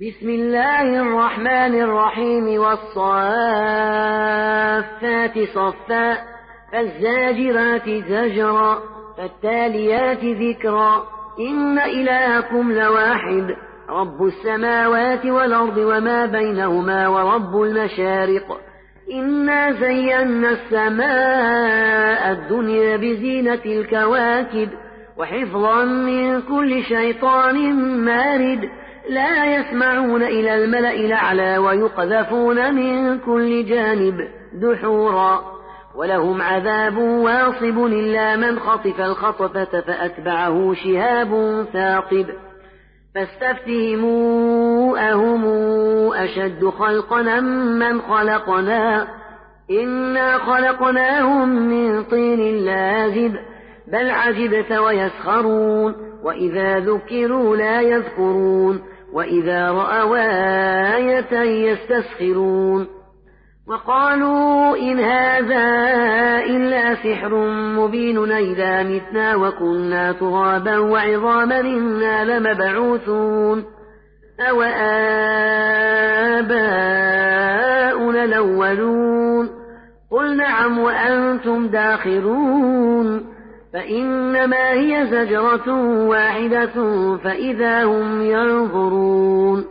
بسم الله الرحمن الرحيم والصافات صفا فالزاجرات زجرا فالتاليات ذكرا. إن إلهكم لواحد رب السماوات والأرض وما بينهما ورب المشارق. إنا زينا السماء الدنيا بزينة الكواكب وحفظا من كل شيطان مارد. لا يسمعون إلى الملأ الأعلى ويقذفون من كل جانب دحورا ولهم عذاب واصب إلا من خطف الخطفة فأتبعه شهاب ثاقب فاستفتهموا أهم أشد خلقا من خلقنا؟ إنا خلقناهم من طين لازب بل عجبت ويسخرون وإذا ذكروا لا يذكرون. وإذا رأوا آية يستسخرون وقالوا إن هذا إلا سحر مبين إذا متنا وكنا ترابا وعظاما إنا لمبعوثون أو آباؤنا الأولون قل نعم وأنتم داخرون فإنما هي زجرة واحدة فإذا هم ينظرون.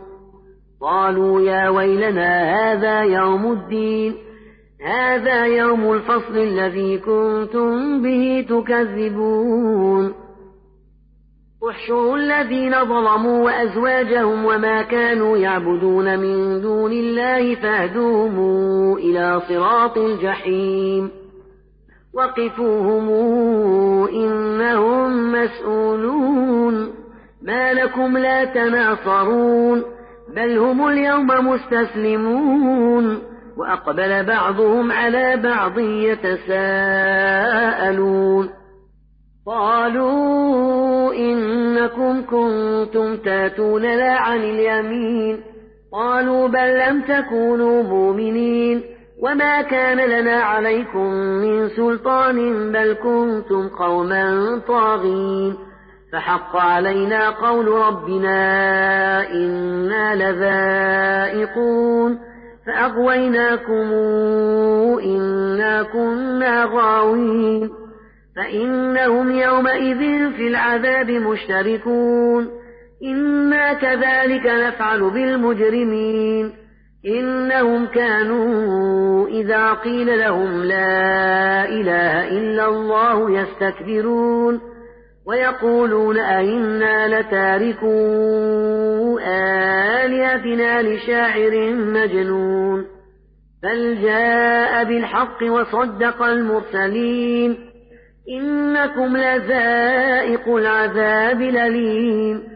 قالوا يا ويلنا هذا يوم الدين. هذا يوم الفصل الذي كنتم به تكذبون. احشروا الذين ظلموا وأزواجهم وما كانوا يعبدون من دون الله فاهدوهم إلى صراط الجحيم. وقفوهم إنهم مسؤولون. ما لكم لا تناصرون بل هم اليوم مستسلمون. وأقبل بعضهم على بعض يتساءلون. قالوا إنكم كنتم تاتوننا عن اليمين. قالوا بل لم تكونوا مؤمنين. وما كان لنا عليكم من سلطان بل كنتم قوما طاغين فحق علينا قول ربنا إنا لذائقون فأغويناكم إنا كنا غاوين فإنهم يومئذ في العذاب مشتركون إنا كذلك نفعل بالمجرمين إنهم كانوا إذا قيل لهم لا إله إلا الله يستكبرون ويقولون أئنا لتاركو آلهتنا لشاعر مجنون بل جاء بالحق وصدق المرسلين إنكم لذائق العذاب الأليم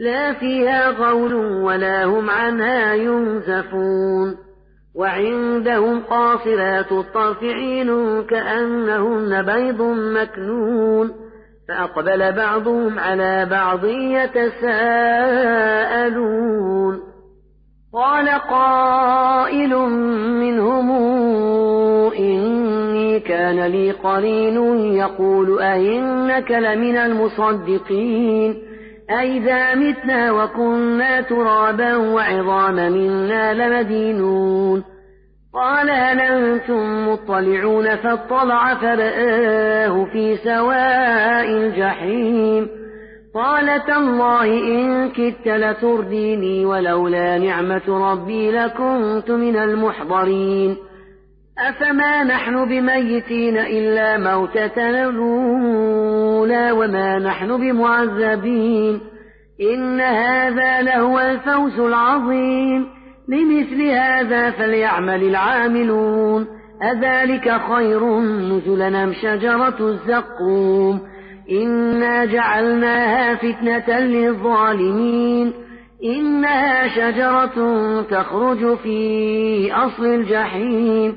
لا فيها غول ولا هم عنها ينزفون. وعندهم قاصرات الطرف عين كأنهن بيض مكنون. فأقبل بعضهم على بعض يتساءلون. قال قائل منهم إني كان لي قرين يقول أئنك لمن المصدقين. أئذا متنا وكنا ترابا وعظاما منا لمدينون. قال هل أنتم مطلعون فاطلع فرآه في سواء الجحيم. قال تالله إن كدت لترديني ولولا نعمة ربي لكنت من المحضرين. أفما نحن بميتين إلا موتتنا الأولى وما نحن بمعذبين إن هذا لهو الفوز العظيم لمثل هذا فليعمل العاملون أذلك خير نزلا أم شجرة الزقوم إنا جعلناها فتنة للظالمين إنها شجرة تخرج في أصل الجحيم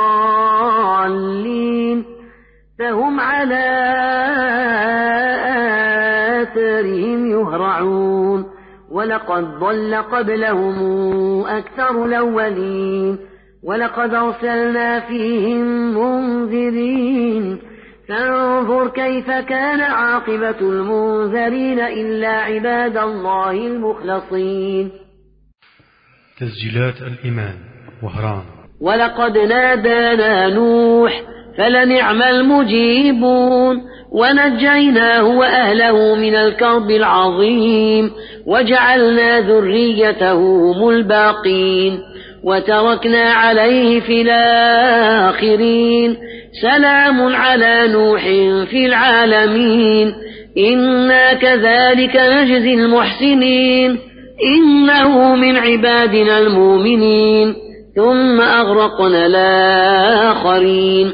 على آثارهم يهرعون. ولقد ضل قبلهم أكثر الأولين. ولقد أرسلنا فيهم منذرين. فانظر كيف كان عاقبة المنذرين إلا عباد الله المخلصين. تسجيلات الإيمان وهران. ولقد نادانا نوح فلنعم المجيبون. ونجيناه وأهله من الكرب العظيم وجعلنا ذريته هم الباقين. وتركنا عليه في الآخرين. سلام على نوح في العالمين. إنا كذلك نجزي المحسنين. إنه من عبادنا المؤمنين. ثم أغرقنا الآخرين.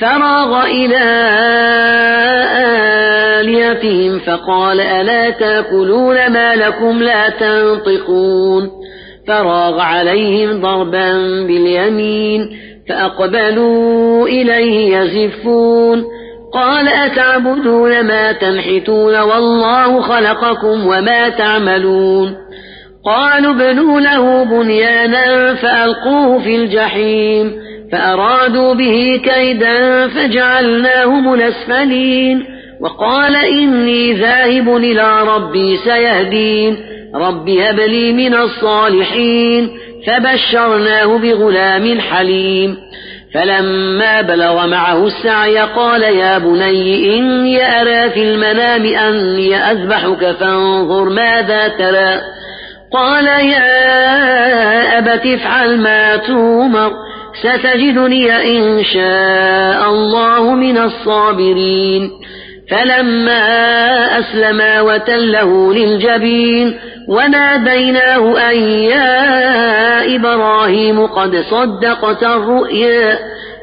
فراغ إلى آلهتهم فقال ألا تأكلون ما لكم لا تنطقون فراغ عليهم ضربا باليمين فأقبلوا إليه يزفون قال أتعبدون ما تنحتون والله خلقكم وما تعملون قالوا ابنوا له بنيانا فألقوه في الجحيم فأرادوا به كيدا فجعلناهم الأسفلين. وقال إني ذاهب إلى ربي سيهدين. رب هب لي من الصالحين. فبشرناه بغلام حليم. فلما بلغ معه السعي قال يا بني إني أرى في المنام أني أذبحك فانظر ماذا ترى. قال يا أبت افعل ما تومر ستجدني إن شاء الله من الصابرين. فلما أسلما وتله للجبين وناديناه أن يا إبراهيم قد صدقت الرؤيا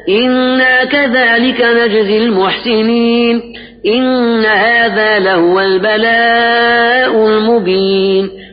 إنا كذلك نجزي المحسنين. إن هذا لهو البلاء المبين.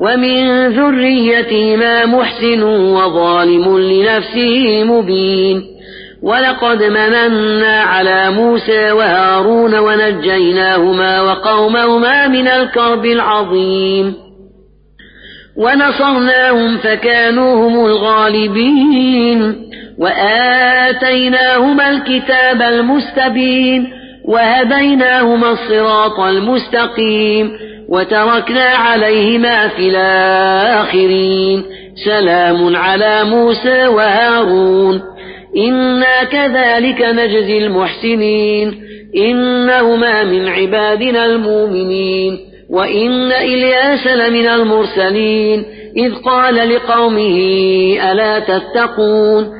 ومن ذريتهما محسن وظالم لنفسه مبين. ولقد مننا على موسى وهارون ونجيناهما وقومهما من الكرب العظيم. ونصرناهم فكانوا هم الغالبين. وآتيناهما الكتاب المستبين. وهديناهما الصراط المستقيم. وتركنا عليهما في الآخرين. سلام على موسى وهارون. إنا كذلك نجزي المحسنين. إنهما من عبادنا المؤمنين. وإن إلياس لمن المرسلين. إذ قال لقومه ألا تتقون؟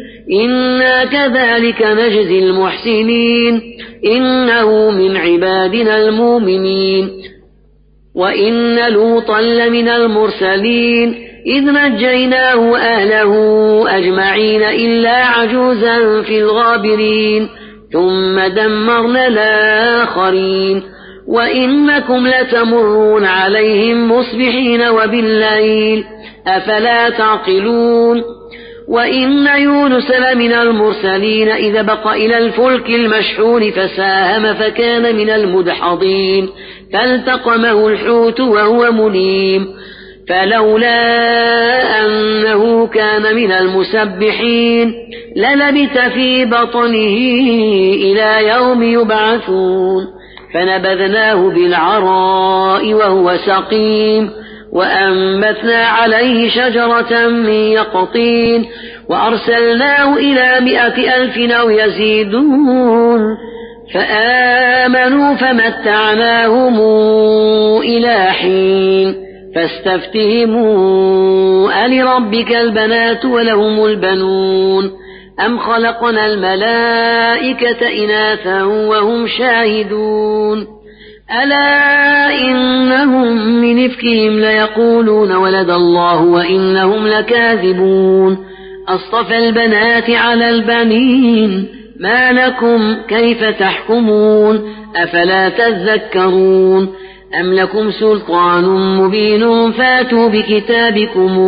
إنا كذلك نجزي المحسنين إنه من عبادنا المؤمنين وإن لوطا لمن المرسلين إذ نجيناه أهله أجمعين إلا عجوزا في الغابرين ثم دمرنا الآخرين وإنكم لتمرون عليهم مصبحين وبالليل أفلا تعقلون وإن يونس لمن المرسلين إذا بق إلى الفلك المشحون فساهم فكان من المدحضين فالتقمه الحوت وهو مليم فلولا أنه كان من المسبحين للبث في بطنه إلى يوم يبعثون فنبذناه بالعراء وهو سقيم وأنبتنا عليه شجرة من يقطين وأرسلناه إلى مائة ألف أو يزيدون فآمنوا فمتعناهم إلى حين فاستفتهموا ألربك البنات ولهم البنون أم خلقنا الملائكة إناثا وهم شاهدون ألا إنهم من إفكهم ليقولون ولد الله وإنهم لكاذبون أصطفى البنات على البنين ما لكم كيف تحكمون أفلا تذكرون أم لكم سلطان مبين فاتوا بكتابكم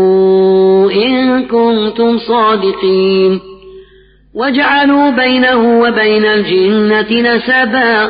إن كنتم صادقين وجعلوا بينه وبين الجنة نسبا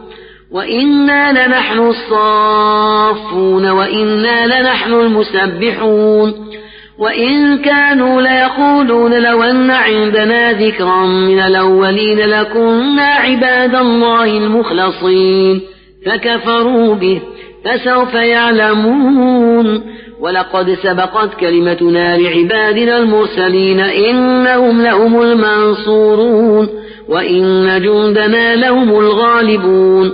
وإنا لنحن الصافون وإنا لنحن المسبحون وإن كانوا ليقولون لو أن عندنا ذكرا من الأولين لكنا عباد الله المخلصين فكفروا به فسوف يعلمون ولقد سبقت كلمتنا لعبادنا المرسلين إنهم لهم المنصورون وإن جندنا لهم الغالبون